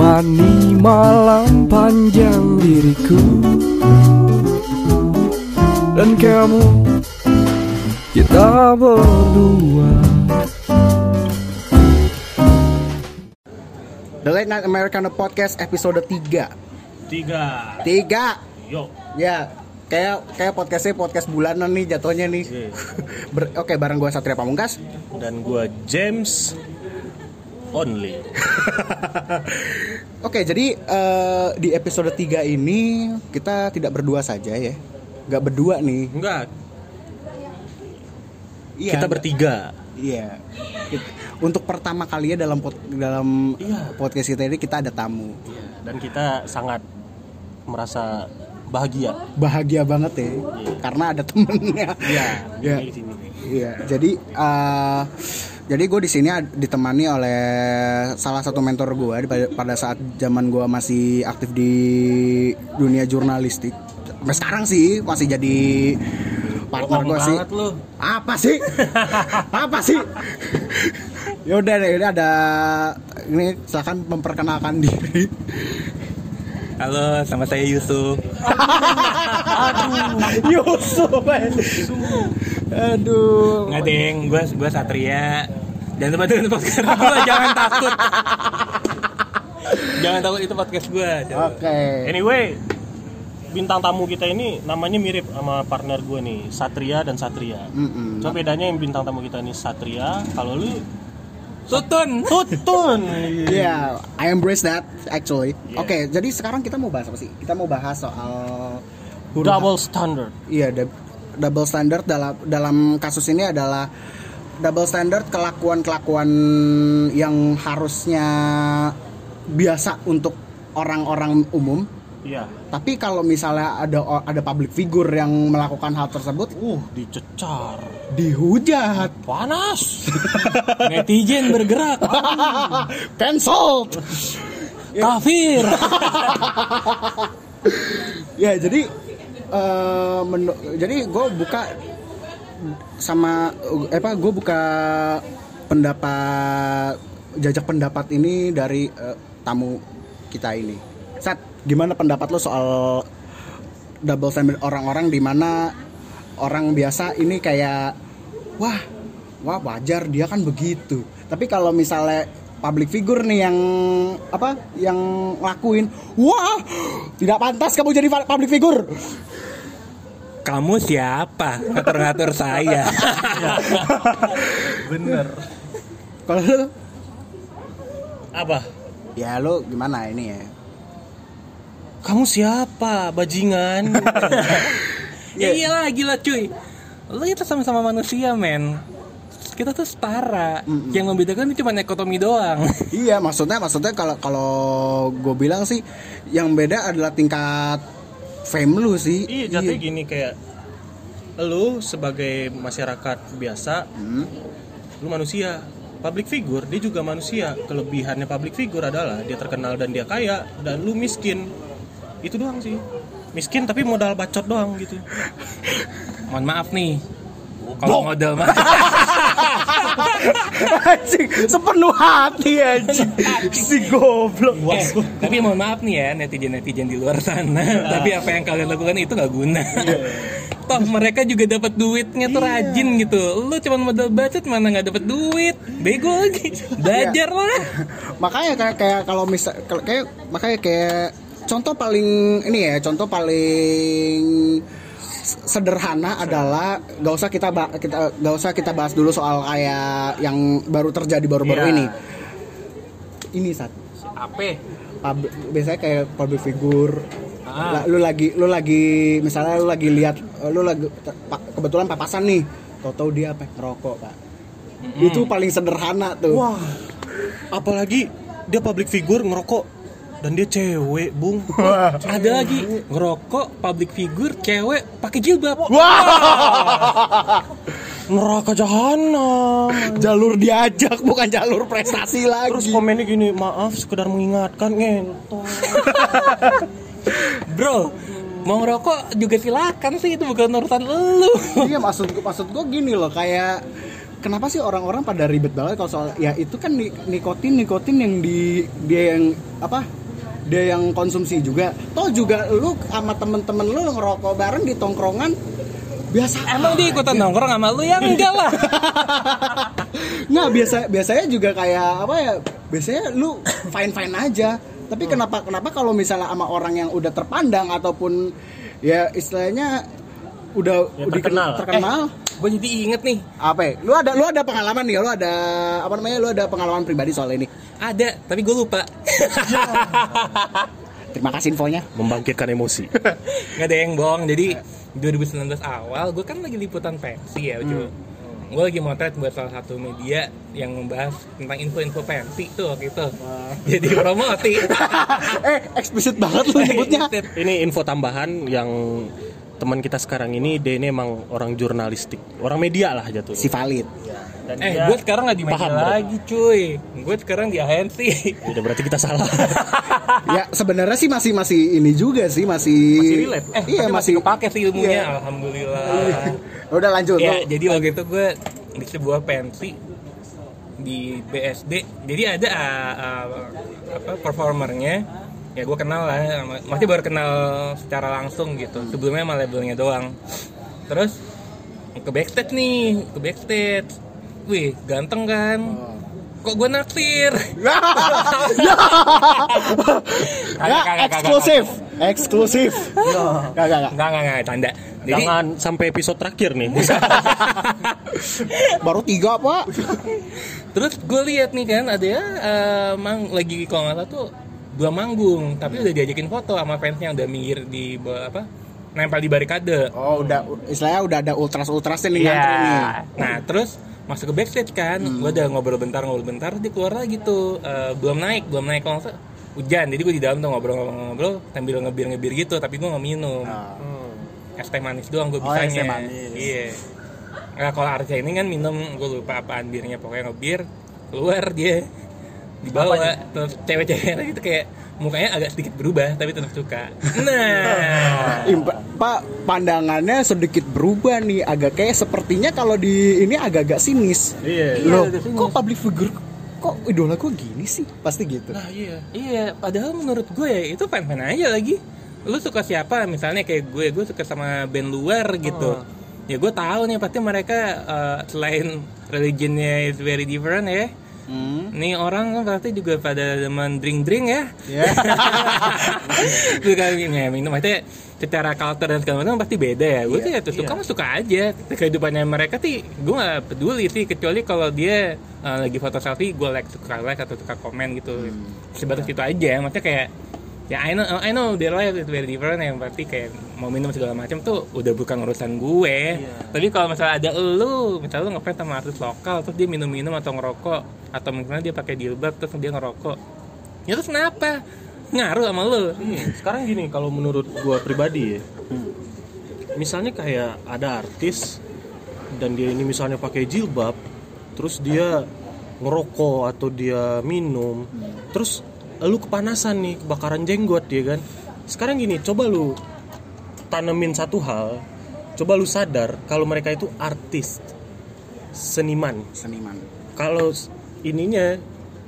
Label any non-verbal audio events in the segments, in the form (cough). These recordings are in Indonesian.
Menemani malam panjang diriku Dan kamu Kita berdua The Late Night Americano Podcast episode 3 Tiga. 3 Yuk. Ya Kayak kayak podcastnya podcast bulanan nih jatuhnya nih. Iya. (laughs) Ber- Oke bareng gue Satria Pamungkas. Dan gua James Only. (laughs) Oke jadi eh, di episode 3 ini kita tidak berdua saja ya. Gak berdua nih. Enggak, Iya. kita bertiga. Iya. Untuk pertama kalinya dalam pod- dalam Iya. podcast kita ini kita ada tamu. Iya, dan kita sangat merasa bahagia. Bahagia banget ya. Iya. Karena ada temennya. Iya, Iya. Iya, jadi eh, jadi gue di sini ditemani oleh salah satu mentor gue pada, saat zaman gue masih aktif di dunia jurnalistik. Sampai sekarang sih masih jadi partner gue sih. lu. Apa sih? (laughs) Apa sih? Yaudah deh, ini ada ini silakan memperkenalkan diri. Halo, sama saya Yusuf. (laughs) Yusuf. Aduh. Nggak deng, gue gue Satria. Jangan lupa dengerin podcast gue, jangan takut. (laughs) jangan takut itu podcast gue. Oke. Anyway, bintang tamu kita ini namanya mirip sama partner gue nih, Satria dan Satria. Mm-mm. Cuma bedanya yang bintang tamu kita ini Satria, kalau lu Tutun. Tutun. (laughs) Iya, I embrace that actually. Yeah. Oke, jadi sekarang kita mau bahas apa sih? Kita mau bahas soal Double standard. Iya, dou- double standard dalam dalam kasus ini adalah double standard kelakuan-kelakuan yang harusnya biasa untuk orang-orang umum. Iya. Tapi kalau misalnya ada ada public figure yang melakukan hal tersebut, Uh, dicecar. dihujat, Panas. (laughs) Netizen bergerak. (laughs) cancelled. Kafir. (laughs) ya jadi menu- jadi gue buka sama eh, apa gue buka pendapat jajak pendapat ini dari eh, tamu kita ini. Sat gimana pendapat lo soal double standard orang-orang di mana orang biasa ini kayak wah wah wajar dia kan begitu. Tapi kalau misalnya public figure nih yang apa yang lakuin wah tidak pantas kamu jadi public figure Kamu siapa? Ngatur-ngatur saya. (laughs) Bener. kalau lo Apa? ya lo gimana ini ya Kamu siapa, bajingan? (laughs) ya iyalah gila cuy. Lo kita sama-sama manusia, men. Kita tuh setara. Yang membedakan itu cuma ekonomi doang. iya maksudnya maksudnya kalau kalau gue bilang sih yang beda adalah tingkat fame lu sih iya, jatuhnya gini kayak lu sebagai masyarakat biasa, Hmm. lu manusia. Public figure, dia juga manusia. Kelebihannya public figure adalah dia terkenal dan dia kaya dan lu miskin. Itu doang sih. Miskin tapi modal bacot doang gitu. (laughs) Mohon maaf nih. Kalau modal mah (laughs) anjing sepenuh hati anjing si goblok Eh, tapi mohon maaf nih ya netizen-netizen di luar sana. tapi apa yang kalian lakukan itu gak guna. (laughs) Toh mereka juga dapat duitnya tuh rajin gitu. Lu cuma modal bacot mana nggak dapat duit. Bego lagi. Belajar lah. makanya kayak kayak kalau misal kayak makanya kayak contoh paling ini ya contoh paling sederhana adalah gak usah kita kita gak usah kita bahas dulu soal kayak yang baru terjadi baru-baru Iya. ini. Ini saat Apa? pub- biasanya kayak public figure Ah. Lu lagi lu lagi misalnya lu lagi lihat lu lagi kebetulan papasan nih. Tahu-tahu dia apa? Ngerokok pak. Itu paling sederhana tuh. Wah. Apalagi dia public figure ngerokok dan dia cewek, Bung. Ada lagi ngerokok public figure cewek pakai jilbab. (laughs) Neraka jahanam. jalur diajak bukan jalur prestasi lagi Terus komennya gini, maaf sekedar mengingatkan ngentot. (laughs) Bro, mau ngerokok juga silakan sih itu bukan urusan lu. iya maksud maksud gue gini loh kayak kenapa sih orang-orang pada ribet banget kalau soal ya itu kan ni- nikotin nikotin yang di dia yang apa dia yang konsumsi juga toh juga lu sama temen-temen lu ngerokok bareng di tongkrongan biasa Emang dia ikutan nongkrong sama lu ya enggak lah. (laughs) nggak biasa biasanya juga kayak apa ya biasanya lu fine fine aja tapi kenapa kenapa kalau misalnya sama orang yang udah terpandang ataupun ya istilahnya udah Ya, terkenal. terkenal Gue jadi inget nih, apa ya? lu ada lu ada pengalaman nih lu ada apa namanya? Lu ada pengalaman pribadi soal ini? Ada, tapi gue lupa. (laughs) terima kasih infonya. Membangkitkan emosi. (laughs) Nggak ada yang bohong. Jadi 2019 awal gue kan lagi liputan pensi ya cuy gue lagi motret buat salah satu media yang membahas tentang info-info pensi tuh waktu itu. Jadi promoti (laughs) eh eksplisit banget lu nyebutnya. Ini info tambahan yang teman kita sekarang ini dia ini emang orang jurnalistik. Orang media lah jatuh si valid. Dan eh gue sekarang nggak di media paham, lagi cuy. Gue sekarang di agensi. Udah berarti kita salah. (laughs) Ya sebenarnya sih masih masih ini juga sih masih Masih relate. eh iya tapi masih kepake sih ilmunya. Iya. alhamdulillah. (laughs) Udah lanjut ya jadi waktu itu gue di sebuah pensi di BSD jadi ada uh, uh, apa performernya ya gue kenal lah masih baru kenal secara langsung gitu. Sebelumnya sama labelnya doang. Terus ke backstage nih ke backstage. Wih ganteng kan? Kok gue naksir? (laughs) Ya eksklusif. eksklusif. Gak, gak, gak. Enggak, enggak, enggak, tanda. Jadi, jangan sampai episode terakhir nih. (laughs) Baru tiga pak. Terus gue lihat nih kan ada ya eh, mang lagi kalau nggak salah tuh dua manggung tapi udah diajakin foto sama fansnya yang udah minggir di apa nempel di barikade. Oh udah istilahnya udah ada ultras ultrasnya nih ngantri nih. Iya. nah terus masuk ke backstage kan gue udah ngobrol bentar ngobrol bentar dia keluar lagi tuh. Eh, belum naik belum naik kalau salah hujan. Jadi gue di dalam tuh ngobrol-ngobrol sambil ngebir-ngebir gitu tapi gue nggak minum. Es teh manis doang gue Oh, bisanya. iya. Nah, kalau Arca ini kan minum gue lupa apaan birnya. Pokoknya ngebir keluar dia dibawa cewek-cewek gitu kayak mukanya agak sedikit berubah tapi tetap suka. (laughs) Nah. Impa- Pak pandangannya sedikit berubah nih. Agak kayak sepertinya kalau di ini agak-agak sinis. Iya loh agak sinis. kok public figure kok idola gue gini sih? Pasti gitu. Nah iya. Iya padahal menurut gue ya itu fan-fan aja lagi. Lu suka siapa? Misalnya kayak gue gue suka sama band luar gitu. Ya gue tahu nih pasti mereka eh, selain religionnya is very different ya Hmm. Nih orang kan pasti juga pada demen drink-drink ya. Ya. (laughs) Suka ya, minum maksudnya secara culture dan segala macam pasti beda ya. Gue sih ya tuh suka mah suka aja. Kehidupannya mereka sih gue gak peduli sih kecuali kalau dia uh, lagi foto selfie gue like suka like atau suka komen gitu. Sebatas itu aja. Maksudnya kayak ya I know I know their life is very different yang berarti kayak mau minum segala macam tuh udah bukan urusan gue. Tapi kalau misalnya ada lu, misalnya lu ngefans sama artis lokal terus dia minum-minum atau ngerokok atau misalnya dia pakai jilbab terus dia ngerokok. Ya terus kenapa? Ngaruh sama lu. Iya, sekarang gini kalau menurut gua pribadi ya misalnya kayak ada artis dan dia ini misalnya pakai jilbab terus dia ngerokok atau dia minum terus lu kepanasan nih kebakaran jenggot ya kan? Sekarang gini coba lu tanemin satu hal coba lu sadar kalau mereka itu artis seniman. Seniman. kalau ininya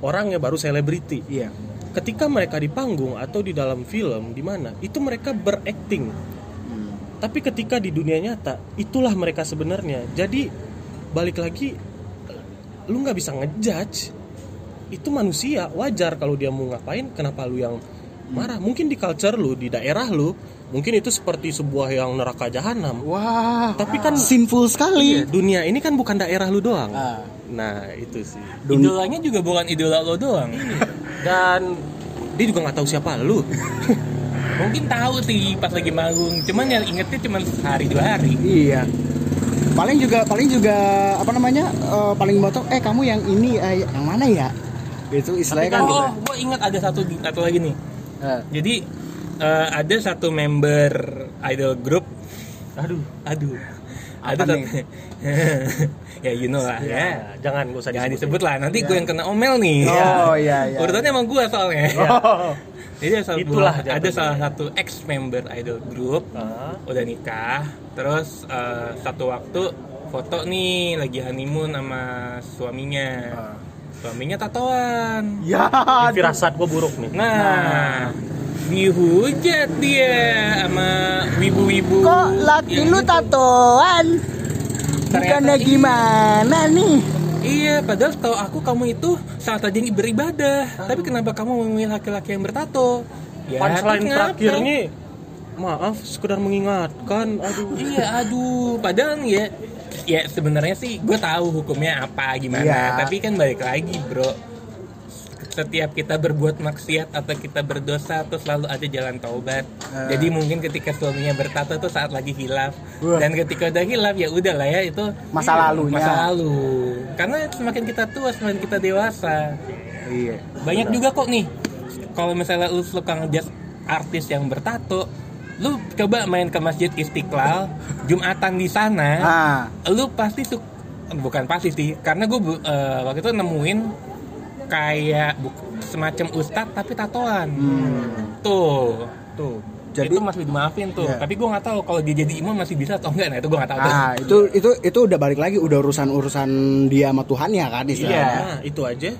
orangnya baru selebriti. Iya. ketika mereka di panggung atau di dalam film di mana itu mereka berakting. Tapi ketika di dunia nyata itulah mereka sebenarnya. Jadi balik lagi lu nggak bisa ngejudge itu manusia wajar kalau dia mau ngapain kenapa lu yang marah mungkin di culture lu di daerah lu mungkin itu seperti sebuah yang neraka jahanam Wah. tapi kan sinful sekali. iya, dunia ini kan bukan daerah lu doang Ah. nah itu sih Idolanya juga bukan idola lo doang. dan dia juga nggak tahu siapa lu (laughs) Mungkin tahu sih pas lagi manggung, cuman yang ingetnya cuma sehari dua hari. Iya. Paling juga paling juga apa namanya? eh, paling motor eh kamu yang ini eh, yang mana ya? Itu istilahnya kan gitu. Oh, gue ingat ada satu satu lagi nih. Eh, Jadi eh, ada satu member idol group. aduh Aduh. Apa ada nih? satu. (laughs) ya you know lah ya. ya jangan gak usah Jangan disebut lah, nanti gue yang kena omel nih. Oh, iya, (laughs) iya. Urutannya emang gue soalnya. (laughs) Oh. Jadi ada, salah- Itulah ada jatuhnya. salah satu ex member idol group Ah. udah nikah, terus eh, satu waktu foto nih lagi honeymoon sama suaminya. Ah. Suaminya tatoan. Ya. Ini firasat gue buruk nih. Nah, dihujat dia sama wibu-wibu. Kok laki lu gitu. tatoan? Bukannya iya. gimana nih? Iya, padahal tahu aku kamu itu saat rajin beribadah. Tapi kenapa kamu memilih laki-laki yang bertato? Ya, Punchline kenapa? terakhirnya maaf sekedar mengingatkan aduh Iya, aduh, padahal nih ya, ya sebenarnya sih gue tahu hukumnya apa gimana. Iya. Tapi kan balik lagi, bro. Setiap kita berbuat maksiat atau kita berdosa tuh selalu ada jalan taubat. Jadi mungkin ketika suaminya bertato tuh saat lagi hilaf Wah. dan ketika udah hilaf ya udah lah ya itu Masa lalunya. Masa lalu. Karena semakin kita tua semakin kita dewasa. Iya. Banyak juga kok nih. Kalau misalnya lu suka ngejat artis yang bertato, lu coba main ke Masjid Istiqlal, Jumatan di sana, Ah, lu pasti su- bukan pasti sih, karena gue waktu itu nemuin kayak bu- semacam ustadz tapi tatoan. Tuh, tuh. Jadi- itu masih dimaafin tuh. Iya. Tapi gue nggak tahu kalau dia jadi imam masih bisa atau enggak. Nah itu gue nggak tahu. tuh. ah itu itu itu udah balik lagi udah urusan urusan dia sama Tuhan ya kan istilahnya. Nah, itu aja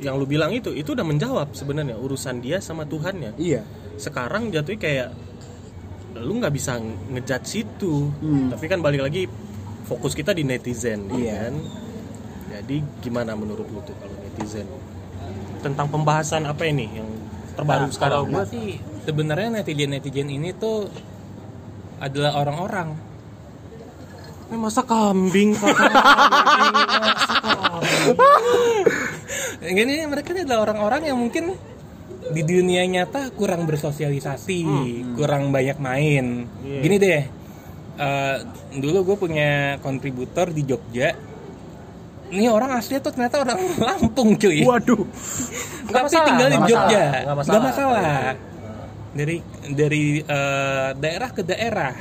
yang lu bilang itu itu udah menjawab sebenarnya urusan dia sama Tuhannya Iya. sekarang jatuhnya kayak lu nggak bisa ngejudge situ Hmm. tapi kan balik lagi fokus kita di netizen ya Iya. kan jadi gimana menurut lu tuh kalau netizen tentang pembahasan apa ini yang terbaru Nah, sekarang Kalau gue sih sebenarnya netizen netizen ini tuh adalah orang-orang. Eh, masa kambing kakak? Gini mereka ini adalah orang-orang yang mungkin di dunia nyata kurang bersosialisasi, kurang banyak main. Iya. Gini deh, eh, dulu gue punya kontributor di Jogja. Ini orang asli tuh ternyata orang (laughs) Lampung cuy. Waduh. Tapi masalah, tinggal di Jogja. masalah, nggak masalah. Nggak masalah. Dari dari eh, daerah ke daerah.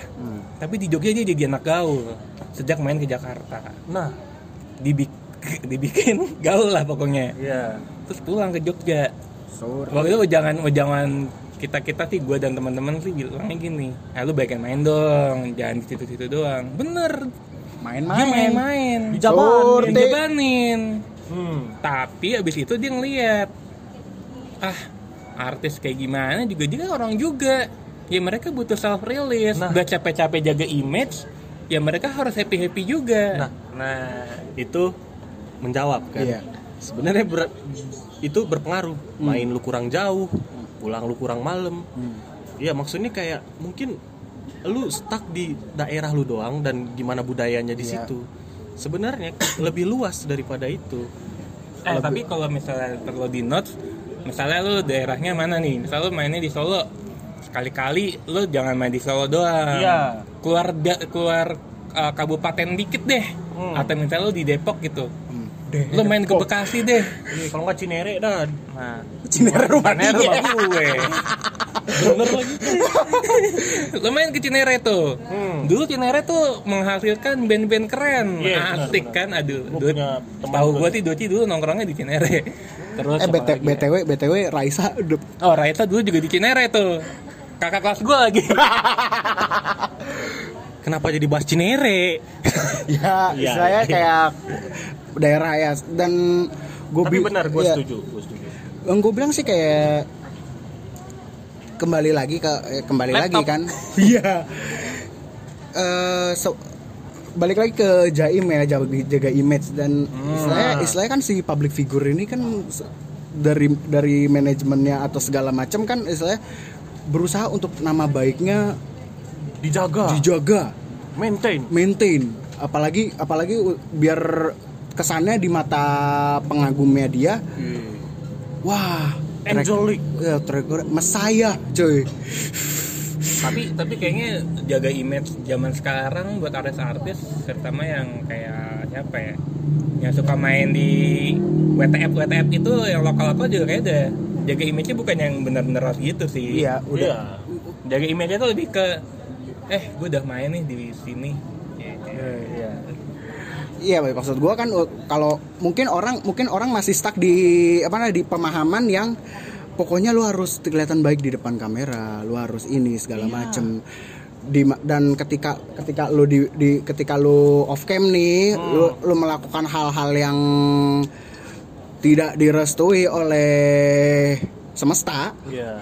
Tapi di Jogja dia jadi anak gaul sejak main ke Jakarta. nah Dibik (laughs) dibikin gaul lah pokoknya. iya Terus pulang ke Jogja. Sorry. Waktu itu jangan jangan kita kita sih gue dan teman-teman sih bilangnya gini, ah lu baikin main dong, jangan di situ-situ doang. Bener, dia Main-main. main-main, Dijabanin. dijabanin. hmm. Tapi abis itu dia ngeliat Ah artis kayak gimana juga dia kan orang juga Ya mereka butuh self release Nah. Udah capek-capek jaga image Ya mereka harus happy-happy juga nah nah itu menjawab kan Iya. sebenarnya ber- itu berpengaruh. Main lu kurang jauh pulang lu kurang malam. Iya maksudnya kayak mungkin lu stuck di daerah lu doang dan gimana budayanya di Iya. situ. Sebenarnya (clears throat) lebih luas daripada itu. Eh tapi kalau misalnya perlu di notes Misalnya lu daerahnya mana nih? Misalnya lu mainnya di Solo Sekali-kali lu jangan main di Solo doang. Iya. Keluar da- keluar uh, kabupaten dikit deh. Hmm. Atau misalnya lu di Depok gitu Deh. Lu main ke Bekasi deh. Iya, kalau nggak Cinere dah. Nah. Cinere rumah Cinere rumah gue. Bener lagi. Lu main ke Cinere tuh. Hmm. Dulu Cinere tuh menghasilkan band-band keren. Iya, benar, Asik kan? Aduh Gua Dut, punya teman Tahu gua sih Doci dulu nongkrongnya di Cinere. Terus Eh BT, lagi? ya? BTW BTW Raisa Oh Raisa dulu juga di Cinere tuh. Kakak kelas gue lagi. (laughs) Kenapa jadi bahas Cinere? Ya Iya, saya iya. kayak daerah ya. Dan gue tapi benar gue iya. setuju gue setuju. Yang gue bilang sih kayak kembali lagi ke eh, kembali lagi Laptop. kan. (laughs) Iya. Eh, so- balik lagi ke Jaim ya jaga, jaga image. Dan Hmm. istilahnya istilahnya kan si public figure ini kan dari dari manajemennya atau segala macam kan istilahnya berusaha untuk nama baiknya dijaga. dijaga. Maintain. Maintain. Apalagi apalagi biar kesannya di mata pengagumnya dia wah track- Angelic. ya, record Messiah coy. Tapi tapi kayaknya jaga image zaman sekarang buat artis-artis terutama yang kayak siapa ya? Yang suka main di WTF WTF itu yang lokal lokal juga kayak udah jaga image-nya bukan yang benar-benar harus gitu sih. Iya udah. Iya. jaga image-nya tuh lebih ke eh gue udah main nih di sini. Iya maksud gua kan uh, kalau mungkin orang mungkin orang masih stuck di apa namanya di pemahaman yang pokoknya lu harus kelihatan baik di depan kamera lu harus ini segala macem di dan ketika ketika lu di, di ketika lu off cam nih lu lu melakukan hal-hal yang tidak direstui oleh semesta Iya.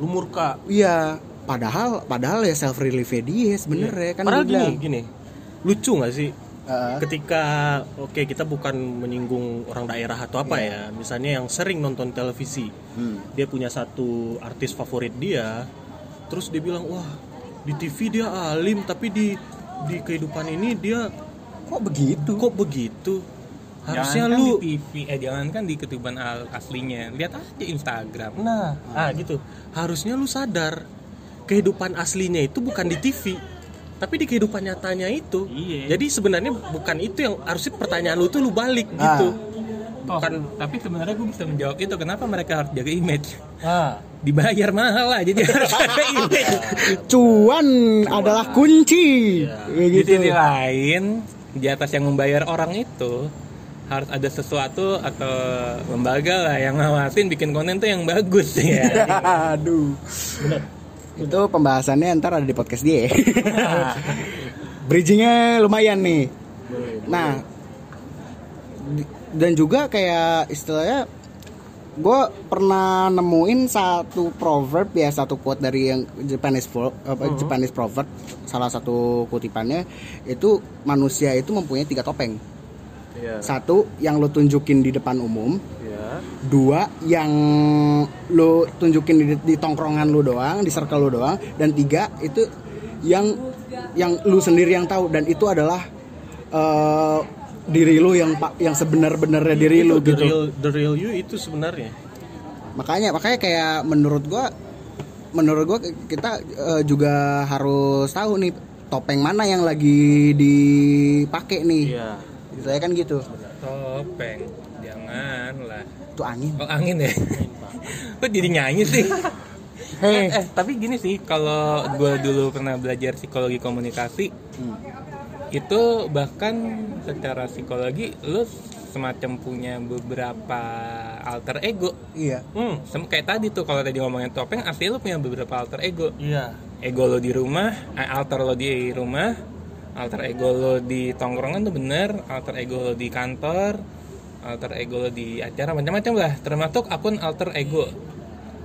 Lu murka. iya padahal padahal ya self relief dia sebenarnya kan Padahal gini, bilang. gini. Lucu nggak sih? Ketika oke kita bukan menyinggung orang daerah atau apa ya, misalnya yang sering nonton televisi, Hmm. dia punya satu artis favorit dia, terus dia bilang wah di TV dia alim tapi di di kehidupan ini dia kok begitu kok begitu? Harusnya Jangankan lu di TV, eh jangan kan di kehidupan al- aslinya. Lihat aja Instagram. Nah, ah gitu. Harusnya lu sadar kehidupan aslinya itu bukan di TV, tapi di kehidupan nyatanya itu. Iya. Jadi sebenarnya bukan itu yang harusnya pertanyaan lu tuh lu balik Ah. gitu. Bukan tapi sebenarnya gue bisa menjawab itu kenapa mereka harus jaga image. ah. Dibayar mahal lah jadi harus (laughs) jaga image. cuan adalah kunci Ya Di gitu sisi lain, di atas yang membayar orang itu harus ada sesuatu atau lembaga lah yang ngawasin bikin konten tuh yang bagus (laughs) ya. aduh itu pembahasannya ntar ada di podcast dia (laughs) bridgingnya lumayan nih nah dan juga kayak istilahnya gue pernah nemuin satu proverb ya satu quote dari yang Japanese pro- apa, Japanese proverb salah satu kutipannya itu manusia itu mempunyai tiga topeng Iya. satu yang lo tunjukin di depan umum. Dua yang lu tunjukin di, di tongkrongan lu doang di circle lu doang dan tiga itu yang yang lu sendiri yang tahu dan itu adalah eh, diri lu yang yang sebenar-benarnya diri lu Itu the gitu real the real you itu sebenarnya. makanya makanya kayak menurut gua menurut gua kita eh, juga harus tahu nih topeng mana yang lagi dipakai nih Iya. saya kan gitu Topeng, janganlah. Itu angin Oh angin ya? (laughs) Kok jadi nyanyi sih? Hei. Eh, eh, tapi gini sih, kalau gue dulu pernah belajar psikologi komunikasi, Hmm. itu bahkan secara psikologi lu semacam punya beberapa alter ego. iya Hmm. Kayak tadi tuh kalau tadi ngomongin topeng, asli lu punya beberapa alter ego. Iya. Ego lo di rumah, eh, alter lo di rumah, alter ego lo di tongkrongan tuh bener, alter ego lo di kantor, alter ego lo di acara macam-macam lah, termasuk akun alter ego.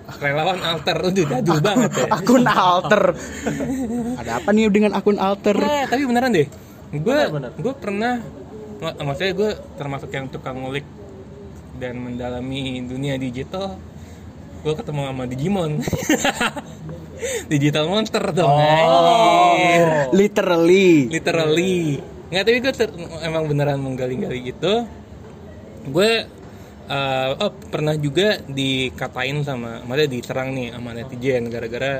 Relawan alter udah jadul banget ya. akun alter ada apa nih dengan akun alter Nah, tapi beneran deh. Gue Bener, bener. gue pernah mak- maksudnya gue termasuk yang tukang ngulik dan mendalami dunia digital. Gue ketemu sama Digimon. (laughs) digital monster dong. anjir. literally Literally. Nggak tapi gue emang beneran menggali-gali gitu. Gue eh, oh pernah juga dikatain sama, maksudnya diserang nih sama netizen gara-gara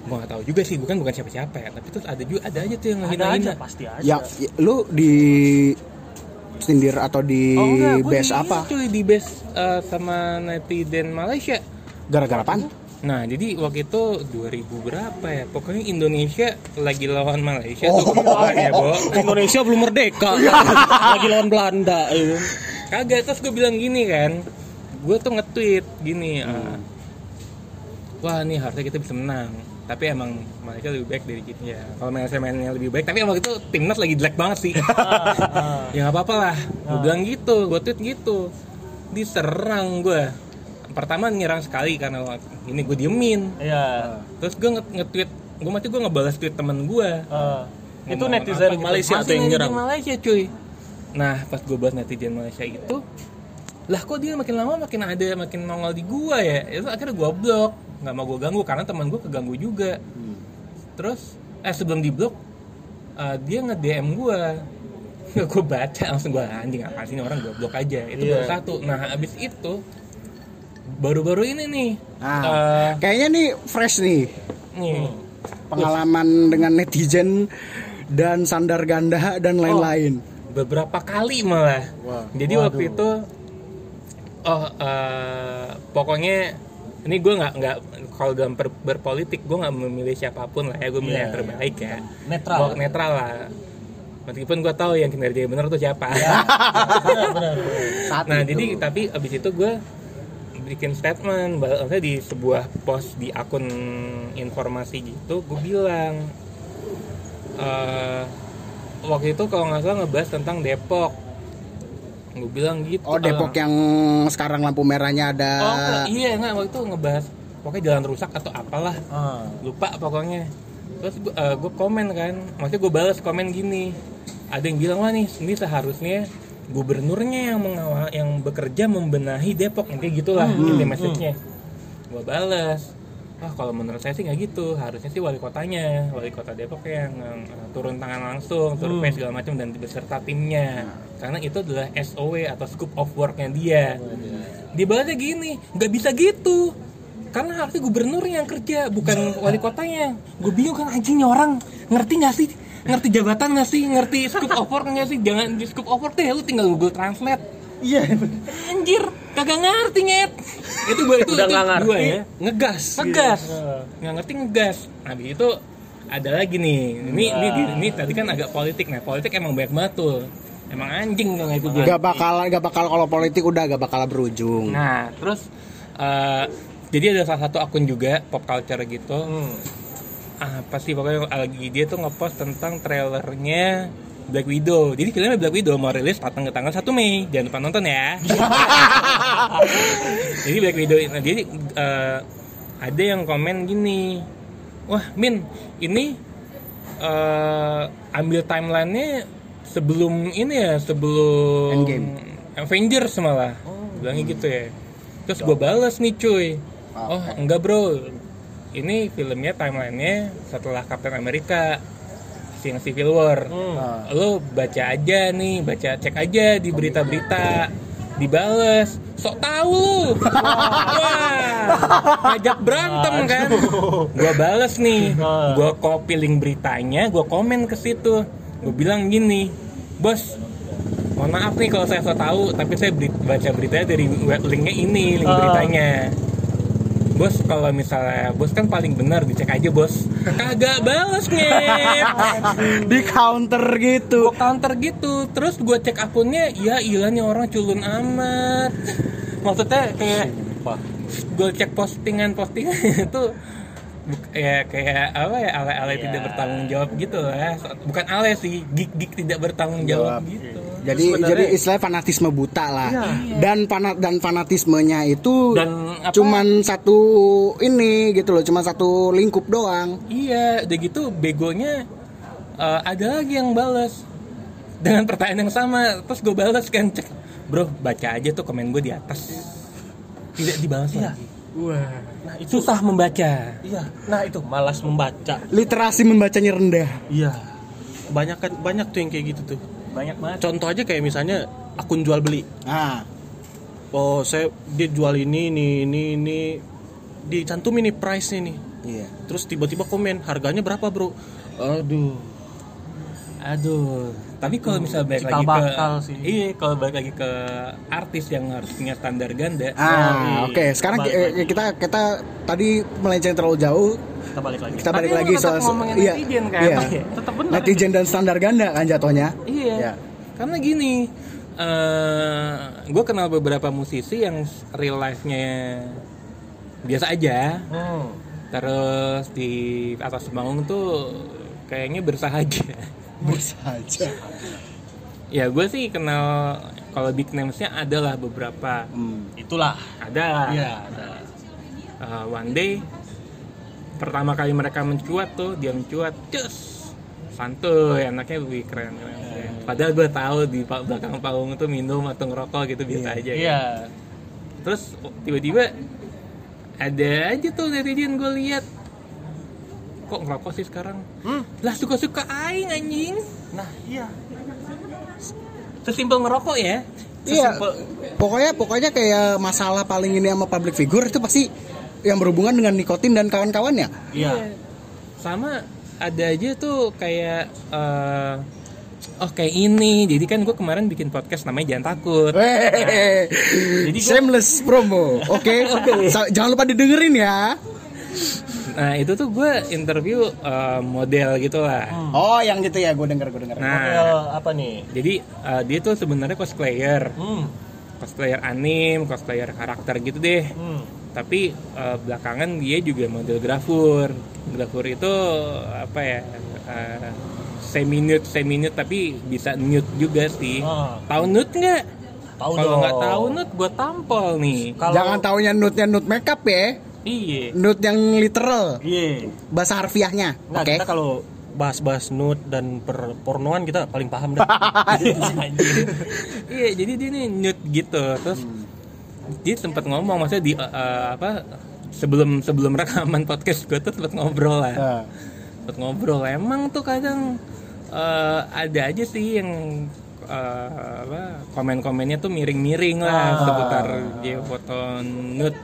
gue nggak tahu juga sih bukan bukan siapa-siapa ya tapi terus ada juga ada aja tuh yang Ada ngehina-hina aja pasti aja. ya, ya, lu di sindir atau di Oh enggak, gue base di, apa cuy di base eh, sama netizen Malaysia. gara-gara apa Nah, jadi waktu itu 2000 berapa ya? Pokoknya Indonesia lagi lawan Malaysia Oh. tuh. ya, Bo. (laughs) Indonesia belum merdeka. (laughs) Lagi lawan Belanda itu. Kagak, terus gue bilang gini kan. Gue tuh nge-tweet gini. ah, Wah, nih harusnya kita bisa menang. Tapi emang Malaysia lebih baik dari kita ya. Kalau Malaysia mainnya lebih baik, tapi emang itu timnas lagi jelek banget sih. (laughs) ya nggak apa-apa lah. Gue bilang gitu, gue tweet gitu. Diserang gue. Pertama nyerang sekali karena ini gue diemin. Iya. Terus gue nge- nge-tweet, gue mati gue ngebalas tweet temen gue. Eh, itu netizen apa gitu. Malaysia atau yang nyerang? Malaysia cuy. Nah pas gue bahas netizen Malaysia itu, lah kok dia makin lama makin ada makin nongol di gua ya. Itu akhirnya gua blok, nggak mau gue ganggu karena teman gue keganggu juga. Terus eh sebelum di blok, eh, dia nge DM gue. Nggak (laughs) gue baca langsung gue anjing apa sih ini orang gue blok aja? Itu Iya. baru satu. Nah abis itu baru-baru ini nih nah, eh, kayaknya nih fresh nih. Nih. Pengalaman dengan netizen dan sandar ganda dan lain-lain beberapa kali malah. Wah. Jadi waktu itu oh eh, pokoknya ini gue nggak nggak kalau dalam ber- berpolitik gue nggak memilih siapa pun lah ya gue milih Iya, yang terbaik ya Netral. Gua netral lah meskipun gue tahu yang kinerja bener tuh siapa (laughs) Benar, benar. Saat nah itu. jadi tapi abis itu gue bikin statement maksudnya di sebuah post di akun informasi gitu gue bilang eh, waktu itu kalau nggak salah ngebahas tentang Depok. Gue bilang gitu Oh Depok yang sekarang lampu merahnya ada. Oh, enggak, iya enggak waktu itu ngebahas. Pokoknya jalan rusak atau apalah. Ah. lupa pokoknya. Terus gue, gue komen kan. Maksudnya gue balas komen gini. Ada yang bilang wah nih ini seharusnya gubernurnya yang mengawal yang bekerja membenahi Depok. Kayak gitulah inti message-nya gue balas wah kalau menurut saya sih nggak gitu. Harusnya sih wali kotanya wali kota Depok yang eh, turun tangan langsung survei segala macam dan beserta timnya. Karena itu adalah SOW atau scope of worknya dia. Dibalasnya gini nggak bisa gitu. Karena harusnya gubernur yang kerja bukan wali kotanya. Gue bingung kan anjingnya orang ngerti nggak sih? Ngerti jabatan nggak sih? Ngerti scope of work nggak sih? Jangan di scope of work deh lu tinggal google translate Iya. anjir kagak ngerti nyet itu gue itu, Udah itu nggak ngerti, gue ya ngegas. ngegas gitu. nggak ngerti ngegas habis itu ada lagi nih ini ini ini tadi kan agak politik nah politik emang banyak banget tuh emang anjing dong itu gue Gak bakal gak bakal kalau politik udah gak bakal berujung. Nah, terus eh, jadi ada salah satu akun juga pop culture gitu. Hmm. Apa sih pokoknya lagi dia tuh ngepost tentang trailernya Black Widow. Jadi filmnya Black Widow mau rilis tanggal tanggal 1 Mei. Jangan lupa nonton ya. (laughs) jadi Black Widow nah, jadi eh, ada yang komen gini. Wah, Min, ini eh, ambil timelinenya sebelum ini ya, sebelum Endgame. Avengers malah. Bilangnya gitu ya. Terus gue bales nih cuy. Oh, enggak bro. Ini filmnya timelinenya setelah Captain America yang Civil War. Lo baca aja nih, baca cek aja di berita-berita. Dibales, sok tahu lu. (laughs) Wah, ngajak berantem kan. Gua bales nih, gua copy link beritanya, gua komen ke situ. Gue bilang gini, bos, mohon maaf nih kalau saya so tahu, tapi saya beri- baca beritanya dari linknya ini, link beritanya. Bos, kalau misalnya bos kan paling benar, dicek aja bos. Kagak bales nih. (laughs) Di counter gitu. gue counter gitu. Terus gue cek akunnya ya ilah nih orang culun amat. Maksudnya kayak gue cek postingan postingan (laughs) itu buk- ya kayak apa ya ale-ale tidak bertanggung jawab gitu lah. Bukan ale sih gig-gig tidak bertanggung jawab gitu Jadi Sebenarnya- jadi istilah fanatisme buta lah. Iya. Dan fanat dan fanatismenya itu Dan apa- cuman satu ini gitu loh, cuma satu lingkup doang. iya udah gitu begonya eh, ada lagi yang balas dengan pertanyaan yang sama terus gue balas kan cek bro baca aja tuh komen gue di atas tidak dibalas lagi Wah. Nah, itu susah membaca Iya. Nah, itu malas membaca. Literasi membacanya rendah. Iya. Banyak kan banyak tuh yang kayak gitu tuh. Banyak banget Contoh aja kayak misalnya akun jual beli. Nah, Oh, saya dia jual ini ini ini ini dicantumin nih price-nya nih. iya. Terus tiba-tiba komen, harganya berapa, Bro? Aduh. Aduh, tapi kalau misalnya balik Cikal lagi ke sih. iya kalau balik lagi ke artis yang harus punya standar ganda. Ah, Iya, oke. Sekarang balik ki- lagi. kita kita tadi melenceng terlalu jauh. Kita balik lagi. Kita Tapi balik lu lagi soal ngomongin iya, netizen kan? iya. Tetap benar. Netizen dan standar ganda kan jatuhnya. Iya. Iya. Karena gini, gue kenal beberapa musisi yang real life-nya biasa aja, Hmm. terus di atas panggung tuh kayaknya bersahaja. (laughs) Bersaja. ya gue sih kenal kalau big names-nya adalah beberapa, Hmm. Itulah. ada. Iya, ada. uh, one day pertama kali mereka mencuat tuh dia mencuat cus santuy anaknya lebih keren, keren, keren. padahal gue tahu di belakang panggung tuh minum atau ngerokok gitu biasa aja Iya. terus oh, tiba-tiba ada aja tuh netizen gue lihat kok ngerokok sih sekarang Hmm. lah suka-suka aing anjing Nah, iya. sesimpel ngerokok ya Iya. Pokoknya pokoknya kayak masalah paling ini sama public figure itu pasti yang berhubungan dengan nikotin dan kawan-kawannya. Iya. sama ada aja tuh kayak eh, oh kayak ini jadi kan gue kemarin bikin podcast namanya jangan takut Hehehe. Jadi gua- Shameless promo. Oke. (laughs) Sa- Jangan lupa didengerin ya. nah itu tuh gue interview eh, model gitu lah Oh, yang gitu ya, gue denger, gue denger. nah Model apa nih? jadi eh, dia tuh sebenarnya cosplayer Hmm. cosplayer anim cosplayer karakter gitu deh Hmm. Tapi eh, belakangan dia juga model grafur grafur itu apa ya eh, semi nude semi nude tapi bisa nude juga sih Ah. tahu nude nggak Tahu kalau nggak tahu nude buat tampol nih Kalau Jangan taunya nude-nya nude makeup ya. iya Nude yang literal. Iya. Bahasa harfiahnya. Nah, Oke. kita kalau bahas-bahas nude dan perpornoan kita paling paham dah. (laughs) iya jadi dia nih nude gitu terus dia sempat ngomong maksudnya di uh, uh, apa sebelum sebelum rekaman podcast gue tuh sempat ngobrol lah. Nah, sempat ngobrol. Emang tuh kadang uh, ada aja sih yang uh, apa komen-komennya tuh miring-miring lah seputar dia foto nude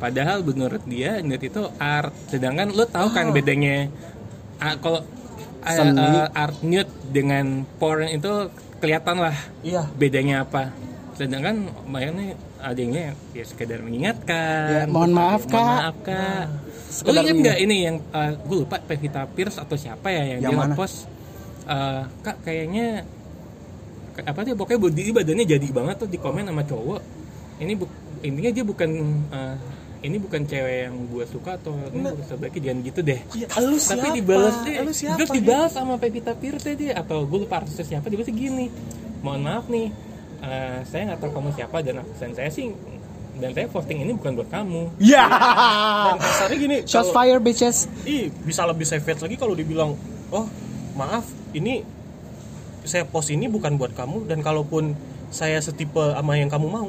padahal menurut dia nude itu art. Sedangkan lo tahu kan bedanya ah, kalau ah, Seni. ah, art nude dengan porn itu kelihatan lah. Iya. bedanya apa? Sedangkan makanya adanya ya sekedar Ya, mengingatkan mohon maaf, Mohon Kak. maaf kak. Lo Sekedar ingat nggak ini yang uh, gue lupa Pevita Pierce atau siapa ya yang, Yang dia ngepost? Uh, kak kayaknya apa sih pokoknya body badannya jadi banget tuh di komen sama cowok. Ini bu, intinya dia bukan uh, ini bukan cewek yang gue suka atau ini bukan sebaiknya jangan gitu deh. Iya, lu tapi siapa? dibalas deh. Lu siapa? terus dibalas sama Pevita Pierce dia. Atau gue lupa artisnya siapa dia bilang gini mohon maaf nih eh, saya nggak tahu kamu siapa dan dan saya sih dan saya posting ini bukan buat kamu Ya. Dan kasarnya gini, Shots kalau- fire bitches. Ih, bisa lebih savage lagi kalau dibilang, "Oh, maaf, ini saya post ini bukan buat kamu dan kalaupun saya setipe sama yang kamu mau,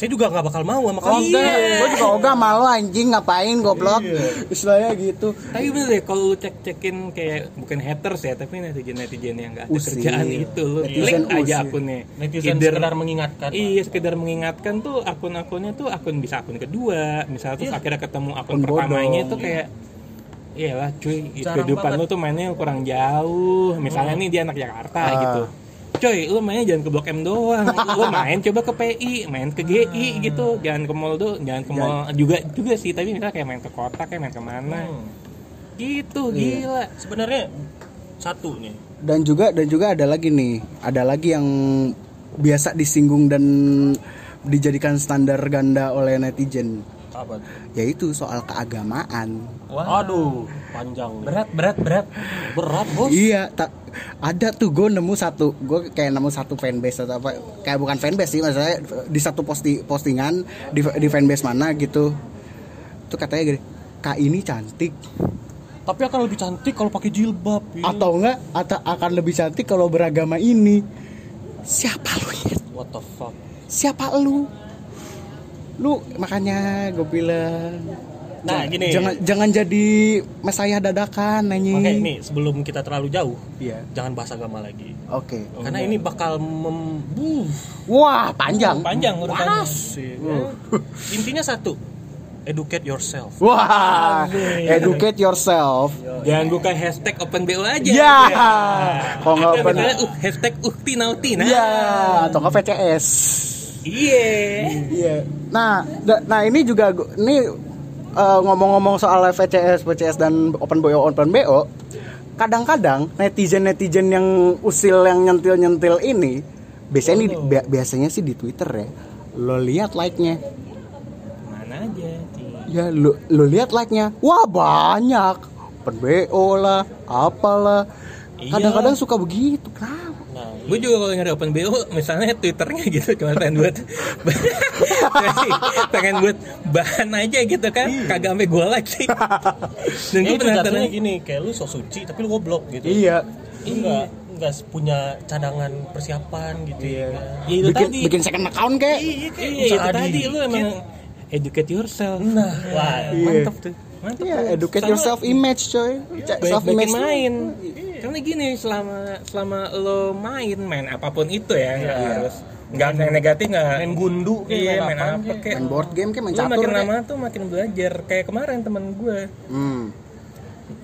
saya juga nggak bakal mau sama kamu." Ogah, gue juga ogah malu anjing ngapain goblok. Istilahnya gitu. tapi bener deh kalau lu cek cekin kayak bukan haters ya tapi netizen netizen yang nggak ada Usir. kerjaan itu lu klik aja akunnya Netizen Either- sekedar mengingatkan. Iya sekedar mengingatkan tuh akun-akunnya tuh akun bisa akun kedua misalnya terus Iya. akhirnya ketemu akun Akun pertamanya bodong. itu kayak Iyalah cuy, Jarang kehidupan banget. lu tuh mainnya kurang jauh Misalnya nih dia anak Jakarta Ah. gitu Coy, lu mainnya jangan ke Blok M doang. Lu main coba ke PI, main ke GI gitu. Jangan ke mall do, jangan ke mall juga juga sih. Tapi misalnya kayak main ke kota, kayak main ke mana Hmm. Gitu, Iya. gila. Sebenarnya satu nih. Dan juga dan juga ada lagi nih, ada lagi yang biasa disinggung dan dijadikan standar ganda oleh netizen, Apa yaitu soal keagamaan. Aduh, panjang nih. Berat, berat, berat Berat, Bos. Iya, tak ada tuh gue nemu satu, gue kayak nemu satu fanbase atau apa, kayak bukan fanbase sih, maksudnya di satu posti postingan di, di fanbase mana gitu, tuh katanya gini, kak ini cantik, Tapi akan lebih cantik kalau pakai jilbab. ya. atau enggak, atau akan lebih cantik kalau beragama ini. Siapa lu ya? What the fuck? Siapa lu? Lu makanya gue bilang. Nah, jangan- gini. Jangan jangan jadi mesayah dadakan anjing. Oke, nih sebelum kita terlalu jauh, Iya. jangan bahas agama lagi. Oke. Karena ini bakal mem... Buh, Wah, panjang. Panjang urutannya panas sih. Intinya satu, educate yourself. Wah, educate yourself. Jangan buka hashtag open BO aja Ya. Kalau nggak Ada open. uh, hashtag ukti nauti nah Ya, atau nggak VCS. Iya Iya. Nah, da- nah ini juga ini eh, ngomong-ngomong soal VCS, VCS dan Open BO, Open BO, kadang-kadang netizen-netizen yang usil yang nyentil-nyentil ini biasanya nih, bi- biasanya sih di Twitter ya. Lo lihat like-nya. Mana aja. Ya, lo lo lihat like-nya. Wah, banyak. Open BO lah, apalah. Iya. Kadang-kadang suka begitu. Kenapa? Gue juga kalau nyari open BO misalnya twitternya gitu cuma pengen buat (laughs) pengen buat bahan aja gitu kan kagak sampai gue sih (laughs) dan gue penasaran gini, kayak lu sok suci tapi lu goblok gitu. Iya. Lu nggak nggak punya cadangan persiapan gitu ya. kan? ya itu Bikin tadi bikin second account kek. iya Bisa itu tadi dikit. lu emang educate yourself Nah, wah, Iya. mantap tuh mantap Iya, tuh. educate Sama- your self image, coy. Self image main karena gini selama selama lo main main apa pun itu ya nggak harus nggak ada yang negatif nggak main gundu kayak iya main apa kayak. kayak main board game kayak main catur makin kayak. lama tuh makin belajar kayak kemarin temen gue Hmm.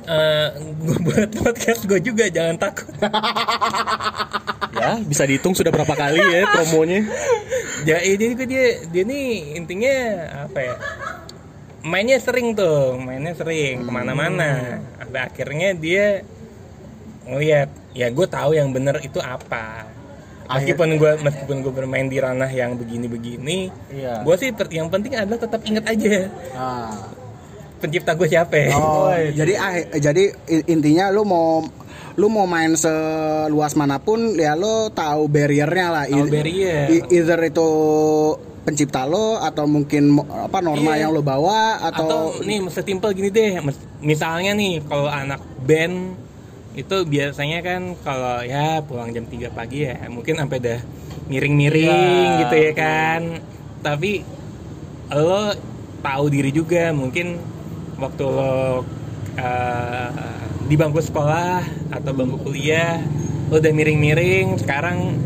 eh gue buat podcast gue juga jangan takut (laughs) Ya, bisa dihitung sudah berapa kali ya promonya. (laughs) ya jadi gue dia dia nih intinya apa ya mainnya sering tuh mainnya sering ke mana-mana sampai akhirnya dia ngeliat ya gue tahu yang bener itu apa meskipun gue meskipun gue bermain di ranah yang begini-begini Iya. gue sih yang penting adalah tetap ingat aja Ah. pencipta gue siapa Oh, jadi ah, jadi i- intinya lu mau lu mau main seluas mana pun ya lu tahu barriernya lah. Tahu barrier. i- either itu pencipta lo atau mungkin apa norma Iya. yang lo bawa atau, atau, nih sesimpel gini deh mis- misalnya nih kalau anak band itu biasanya kan kalau ya pulang jam 3 pagi ya mungkin sampai dah miring-miring Iya. gitu ya kan tapi lo tahu diri juga mungkin waktu lo eh, di bangku sekolah atau bangku kuliah lo udah miring-miring sekarang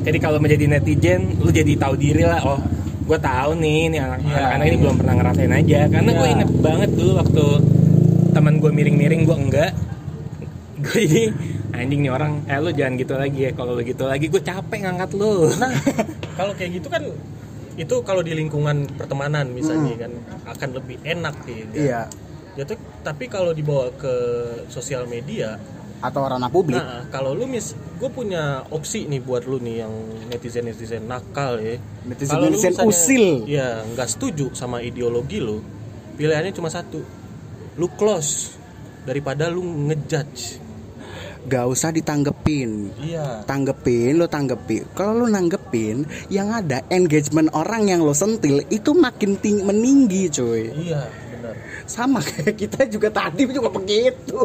jadi kalau menjadi netizen lu jadi tahu diri lah oh gue tahu nih nih anak- Iya, anak-anak ini iya. belum pernah ngerasain aja karena gue Iya. inget banget dulu waktu teman gue miring-miring gue enggak gue (laughs) jadi anjing nih orang eh lu jangan gitu lagi ya kalau lu gitu lagi gue capek ngangkat lu Nah, kalau kayak gitu kan itu kalau di lingkungan pertemanan misalnya kan akan lebih enak ya. kan? iya Jatuh, tapi kalau dibawa ke sosial media, atau ranah publik. nah kalau lu mis, gue punya opsi nih buat lu nih yang netizen netizen nakal ya. Netizen- Kalau netizen misalnya, usil. Ya nggak setuju sama ideologi lu, pilihannya cuma satu, lu close daripada lu ngejudge. Gak usah ditanggepin. Iya. Tanggepin, lo tanggepin. Kalau lo nanggepin, yang ada engagement orang yang lo sentil itu makin ting meninggi, cuy. Iya, benar. Sama (laughs) kayak kita juga tadi juga begitu.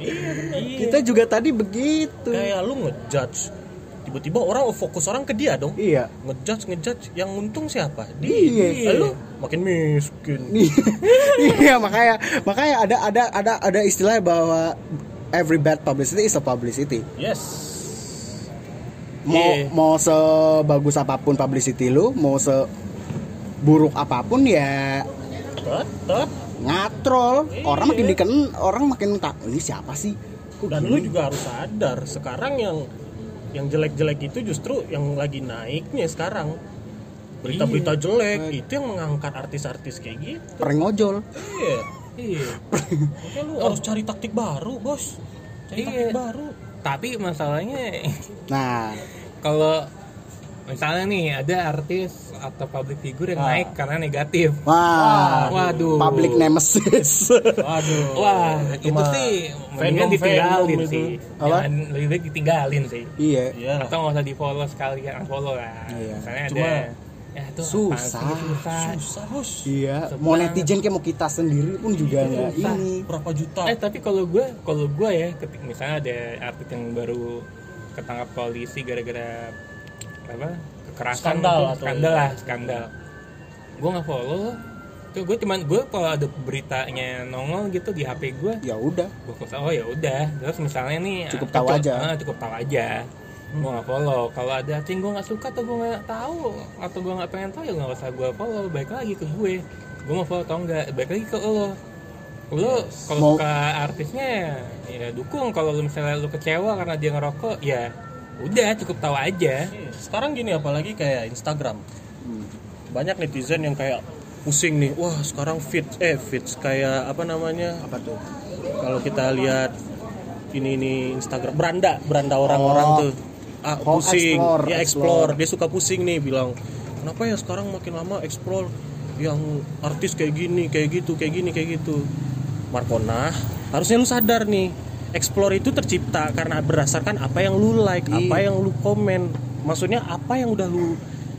Iya. Kita juga tadi begitu. Kayak lu ngejudge, tiba-tiba orang fokus orang ke dia dong. Iya. ngejudge ngejudge yang untung siapa Iya. lu makin miskin (laughs) iya makanya makanya ada ada ada ada istilah bahwa every bad publicity is a publicity. yes Mau Iya. mau sebagus apa pun publicity lu, mau seburuk apa pun ya tetap ngatrol. Iya. Orang makin diken orang makin tak ini siapa sih? Kok dan gini? lu juga harus sadar sekarang yang yang jelek-jelek itu justru yang lagi naiknya sekarang berita-berita jelek itu yang mengangkat artis-artis kayak gitu prank ojol. iya iya lu harus cari taktik baru bos cari Iya. taktik baru tapi masalahnya Nah, kalau misalnya nih ada artis atau public figure yang Ah. naik karena negatif wah, waduh public nemesis. waduh wah itu itu, sih fandom- mendingan ditinggalin fandom sih. Apa? Jangan, lebih baik ditinggalin sih iya. iya atau nggak usah di follow sekalian unfollow lah Iya. misalnya ada Cuma- ya itu Susah. susah susah bos Iya, mau netizen kayak mau kita sendiri pun juga nggak Susah. ini. berapa juta Eh tapi kalau gue, kalau gue ya, ketik misalnya ada artis yang baru ketangkap polisi gara-gara apa kekerasan, Skandal gitu. atau- skandal lah, skandal. Gue nggak follow, tuh gue cuman gue kalau ada beritanya nongol gitu di HP gue, Ya udah. gue oh ya udah. Terus misalnya nih Cukup ah, tahu cukup- aja. ah, cukup tahu aja. Gue nggak follow. Kalau ada yang gue nggak suka atau gue nggak tahu atau gue nggak pengen tahu ya nggak usah gue follow. Baik lagi ke gue. Gue mau follow atau enggak. Baik lagi ke lo. Lo kalau Mau- suka artisnya ya dukung. Kalau misalnya lu kecewa karena dia ngerokok ya udah cukup tahu aja. Iya, Sekarang gini apalagi kayak Instagram. Banyak netizen yang kayak pusing nih. Wah, sekarang fit eh fits kayak apa namanya? Apa tuh? Kalau kita lihat ini ini Instagram beranda, beranda orang-orang Oh. tuh. Ah, Oh, pusing. explore, ya explore. explore. Dia suka pusing nih bilang, "Kenapa ya sekarang makin lama explore yang artis kayak gini, kayak gitu, kayak gini, kayak gitu." Markona, harusnya lu sadar nih. Explore itu tercipta karena berdasarkan apa yang lu like, Iya. apa yang lu komen. Maksudnya apa yang udah lu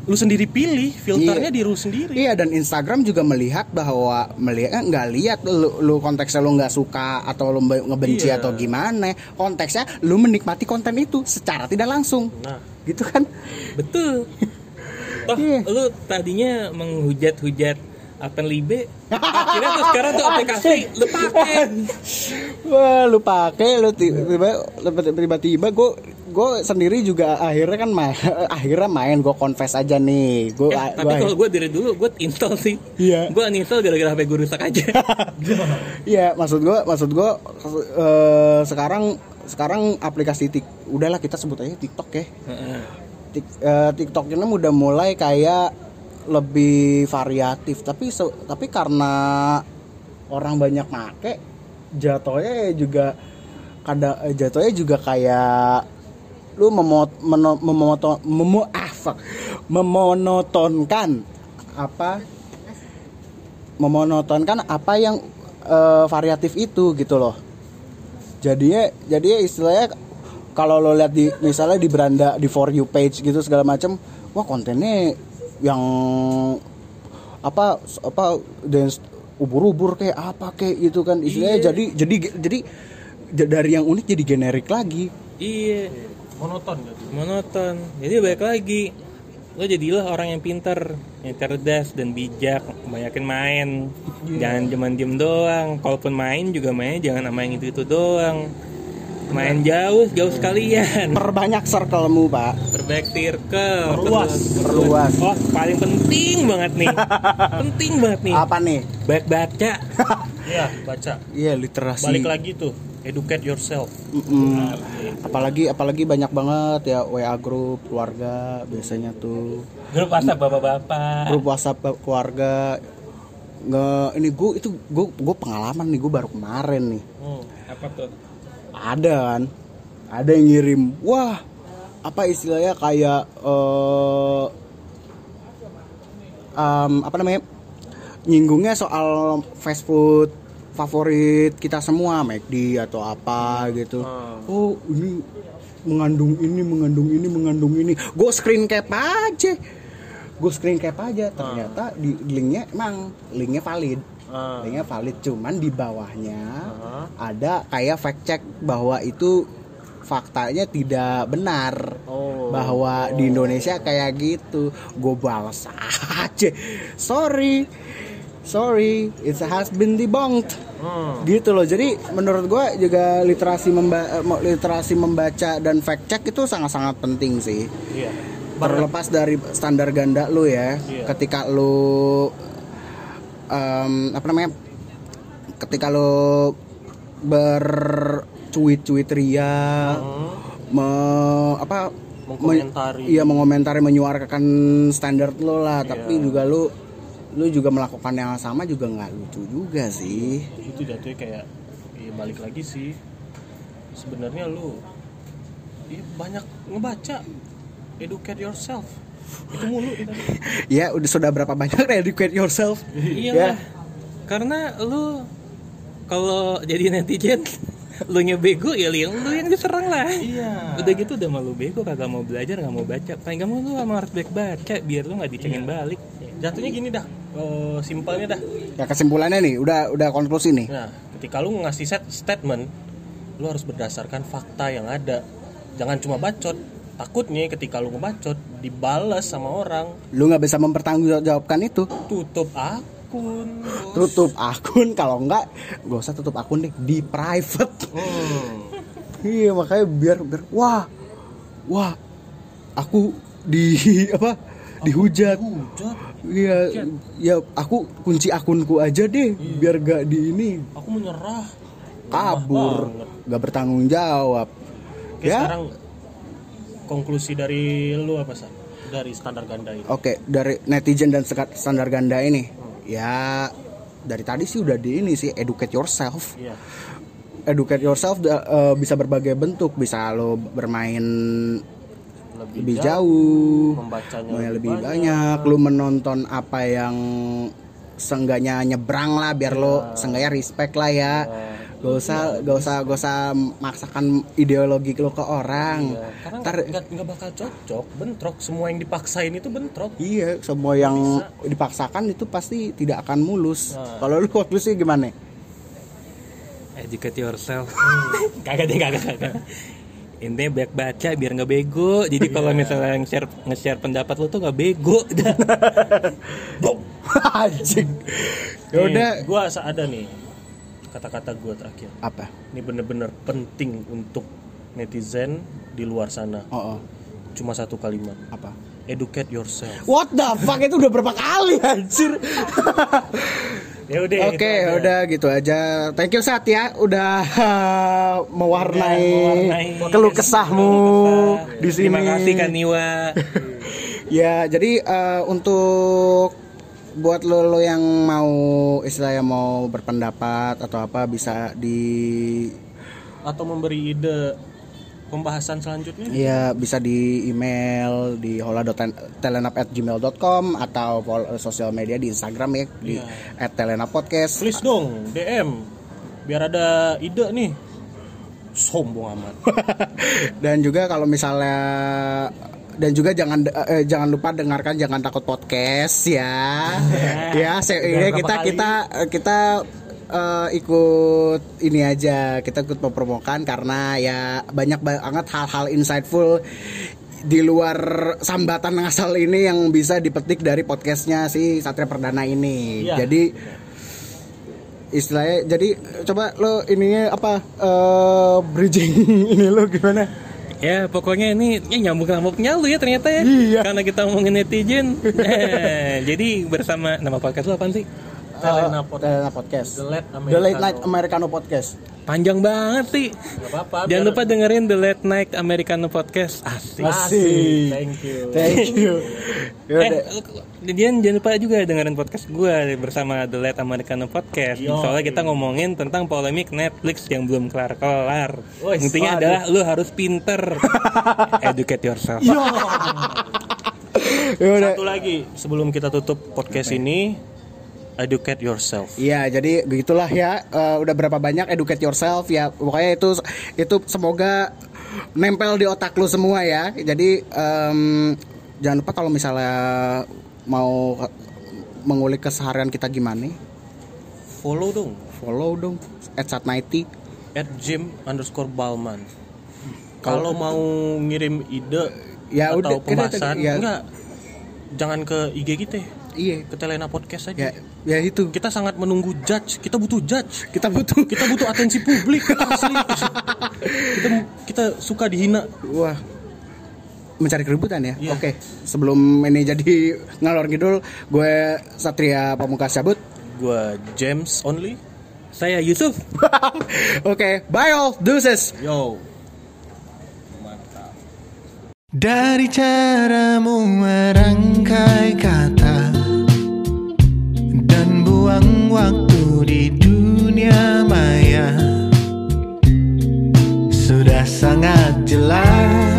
lu sendiri pilih, filternya di lu sendiri. Iya dan Instagram juga melihat bahwa melihat eh, nggak lihat lu, lu konteksnya lu nggak suka atau lu be- ngebenci Iya. atau gimana konteksnya lu menikmati konten itu secara tidak langsung Nah, gitu kan Betul. (laughs) Toh Iya. lu tadinya menghujat-hujat Libe akhirnya tuh sekarang tuh aplikasi lu pakai. wah lu pakai lu tiba-tiba tiba-tiba gue gue sendiri juga akhirnya kan main (laughs) akhirnya main gue confess aja nih gue Eh, tapi kalau gue dari dulu gue install sih. Iya. Gue uninstall gara-gara HP gue rusak aja. (laughs) Iya, maksud gua, maksud gua eh, sekarang sekarang aplikasi tik, udahlah kita sebut aja TikTok ya. Tik- eh, TikTok ini udah mulai kayak lebih variatif, tapi se- tapi karena orang banyak make, jatuhnya juga kadang eh, jatuhnya juga kayak lu memot, meno, memoto, memo, (laughs) ah, fuck, memonotonkan apa? Memonotonkan apa yang eh, variatif itu gitu loh. Jadinya jadinya istilahnya kalau lo lihat di misalnya di beranda di for you page gitu segala macam wah kontennya yang apa apa dance ubur-ubur kayak apa kayak gitu kan. Istilahnya jadi jadi jadi j- dari yang unik jadi generik lagi. Iya. Monoton gitu monoton. Jadi balik lagi. Lo jadilah orang yang pintar yang cerdas dan bijak banyakin main. Jangan cuma diem doang. Kalaupun main juga mainnya jangan sama yang itu itu doang main jauh jauh sekalian. Perbanyak circlemu pak. Perbaik circle. Perluas. Perluas. oh paling penting banget nih. (laughs) Penting banget nih. Apa nih? Baik baca. (laughs) Iya baca. Iya literasi. Balik lagi tuh educate yourself. Mm-mm. apalagi apalagi banyak banget ya WA grup keluarga biasanya tuh. Grup WhatsApp bapak-bapak. Grup WhatsApp keluarga. Nge ini gue itu gue gue pengalaman nih gue baru kemarin nih. Hmm. apa tuh ada kan? Ada yang ngirim wah apa istilahnya kayak eh em, apa namanya? Nyinggungnya soal fast food favorit kita semua McD atau apa gitu. Oh ini mengandung ini mengandung ini mengandung ini. Gue screen cap aja. Gue screen cap aja. Ternyata di linknya emang linknya valid Ah. linknya valid. Cuman di bawahnya ada kayak fact check bahwa itu faktanya tidak benar. Oh. bahwa di Indonesia kayak gitu. Gue balas aja. Sorry. Sorry. It has been debunked. Hmm. gitu loh. Jadi menurut gue juga literasi memba eh, literasi membaca dan fact check itu sangat-sangat penting sih. Iya. Terlepas dari standar ganda lu ya. Iya. ketika lu em, apa namanya ketika lu bercuit-cuit ria me- apa Mengkomentari. me- iya mengomentari menyuarakan standar lo lah. Tapi juga lu lu juga melakukan yang sama juga nggak lucu juga sih. Itu jatuhnya kayak ya balik lagi sih. Sebenarnya lu ya banyak ngebaca. Educate yourself itu mulu ya udah sudah berapa banyak (laughs) educate yourself Iya Ya. lah. Karena lu kalau jadi netizen (laughs) lu nya bego ya lu yang lu yang diserang lah. iya Udah gitu udah malu bego kagak mau belajar nggak mau baca. Paling kamu lu emang harus baik baca biar lu nggak dicengin balik. jatuhnya gini dah eh, simpelnya dah ya kesimpulannya nih udah udah konklusi nih nah ketika lu ngasih set statement lu harus berdasarkan fakta yang ada jangan cuma bacot takutnya ketika lu ngebacot dibales sama orang. Lu nggak bisa mempertanggungjawabkan itu. Tutup akun bos. tutup akun kalau enggak gak usah tutup akun deh di private. Hmm. iya makanya biar biar wah wah aku di (laughs) apa dihujat. Hujat. iya ya aku kunci akunku aja deh biar gak di ini. Aku menyerah. Kabur. Gak bertanggung jawab Oke, ya? sekarang konklusi dari lu apa sih dari standar ganda ini. Oke, dari netizen dan standar ganda ini, ya dari tadi sih udah di ini sih educate yourself. iya. Educate yourself eh, bisa berbagai bentuk, bisa lo bermain lebih, lebih jauh, membacanya lebih lebih banyak, lu menonton apa yang seenggaknya nyebrang lah biar lo seenggaknya respect lah ya. Gak usah, gak usah, gak usah maksakan ideologi lo ke orang. karena Ntar nggak nggak bakal cocok bentrok semua yang dipaksain itu bentrok Iya, semua yang dipaksakan itu pasti tidak akan mulus. Nah. Kalau lu konklusi gimana? Educate yourself. (laughs) kagak deh kagak kagak. Intinya baik baca biar nggak bego. Jadi kalau misalnya nge-share nge-share pendapat lu tuh nggak bego. (laughs) Dah. Anjing. Ya udah gua asa ada nih kata-kata gua terakhir apa? ini bener-bener penting untuk netizen di luar sana Oh, oh. cuma satu kalimat apa? educate yourself What the fuck itu udah berapa kali anjir? (laughs) ya udah Oke, aja. udah gitu aja. Thank you Sat ya udah (laughs) mewarnai, mewarnai keluh kesahmu di sini. Terima kasih kan Niwa. (laughs) Ya, jadi eh, untuk buat lo, lo yang mau istilahnya mau berpendapat atau apa bisa di atau memberi ide pembahasan selanjutnya? Iya bisa di email di hola.telenap@gmail.com atau sosial media di Instagram ya di @telenapodcast. please dong DM biar ada ide nih. Sombong amat. (laughs) Dan juga kalau misalnya dan juga jangan eh, jangan lupa dengarkan jangan takut podcast ya. (laughs) ya, ini berapa kita kali? kita kita eh, ikut ini aja, kita ikut mempromokan karena ya banyak banget hal-hal insightful di luar sambatan ngasal ini yang bisa dipetik dari podcastnya si Satria Perdana ini. Iya. Jadi istilahnya jadi coba lo ininya apa eh, bridging (laughs) ini lo gimana? Ya pokoknya ini ya, nyambung-nyambungnya lu ya ternyata ya Iya. Karena kita ngomongin netizen (laughs) Eh, Jadi bersama nama podcast lu apaan sih? Telena Eh, Podcast. Telena Podcast. The Late The Late Night. Americano Podcast. Panjang banget sih Gak apa-apa Jangan biar- lupa dengerin The Late Night Americano Podcast Asik Asik. thank you Thank you. (laughs) Eh, jangan, jangan lupa juga dengerin podcast gue bersama The Late Americano Podcast. Yo. Soalnya kita ngomongin tentang polemik Netflix yang belum kelar-kelar. Intinya waduh. adalah lu harus pinter. (laughs) Educate yourself. Yaudah. satu lagi sebelum kita tutup podcast ini educate yourself Iya, jadi begitulah ya. Eh, udah berapa banyak educate yourself ya. Pokoknya itu itu semoga nempel di otak lu semua ya. Jadi em, jangan lupa kalau misalnya mau mengulik keseharian kita gimana, follow dong follow dong at satnighty. at Jim underscore Balman kalau mau ngirim ide Ya atau udah, kita- pembahasan ya. enggak jangan ke IG kita Iya, ke Telena Podcast ya, aja ya itu. kita sangat menunggu judge kita butuh judge Kita butuh kita butuh atensi publik (laughs) asli kita kita suka dihina Wah, mencari keributan ya. Iya. Oke, sebelum ini jadi ngalor ngidul, gue Satria Pamungkas cabut. gue James only Saya Yusuf. (laughs) Oke, bye all, deuces. yo Dari caramu merangkai kata buang waktu di dunia maya. Sudah sangat jelas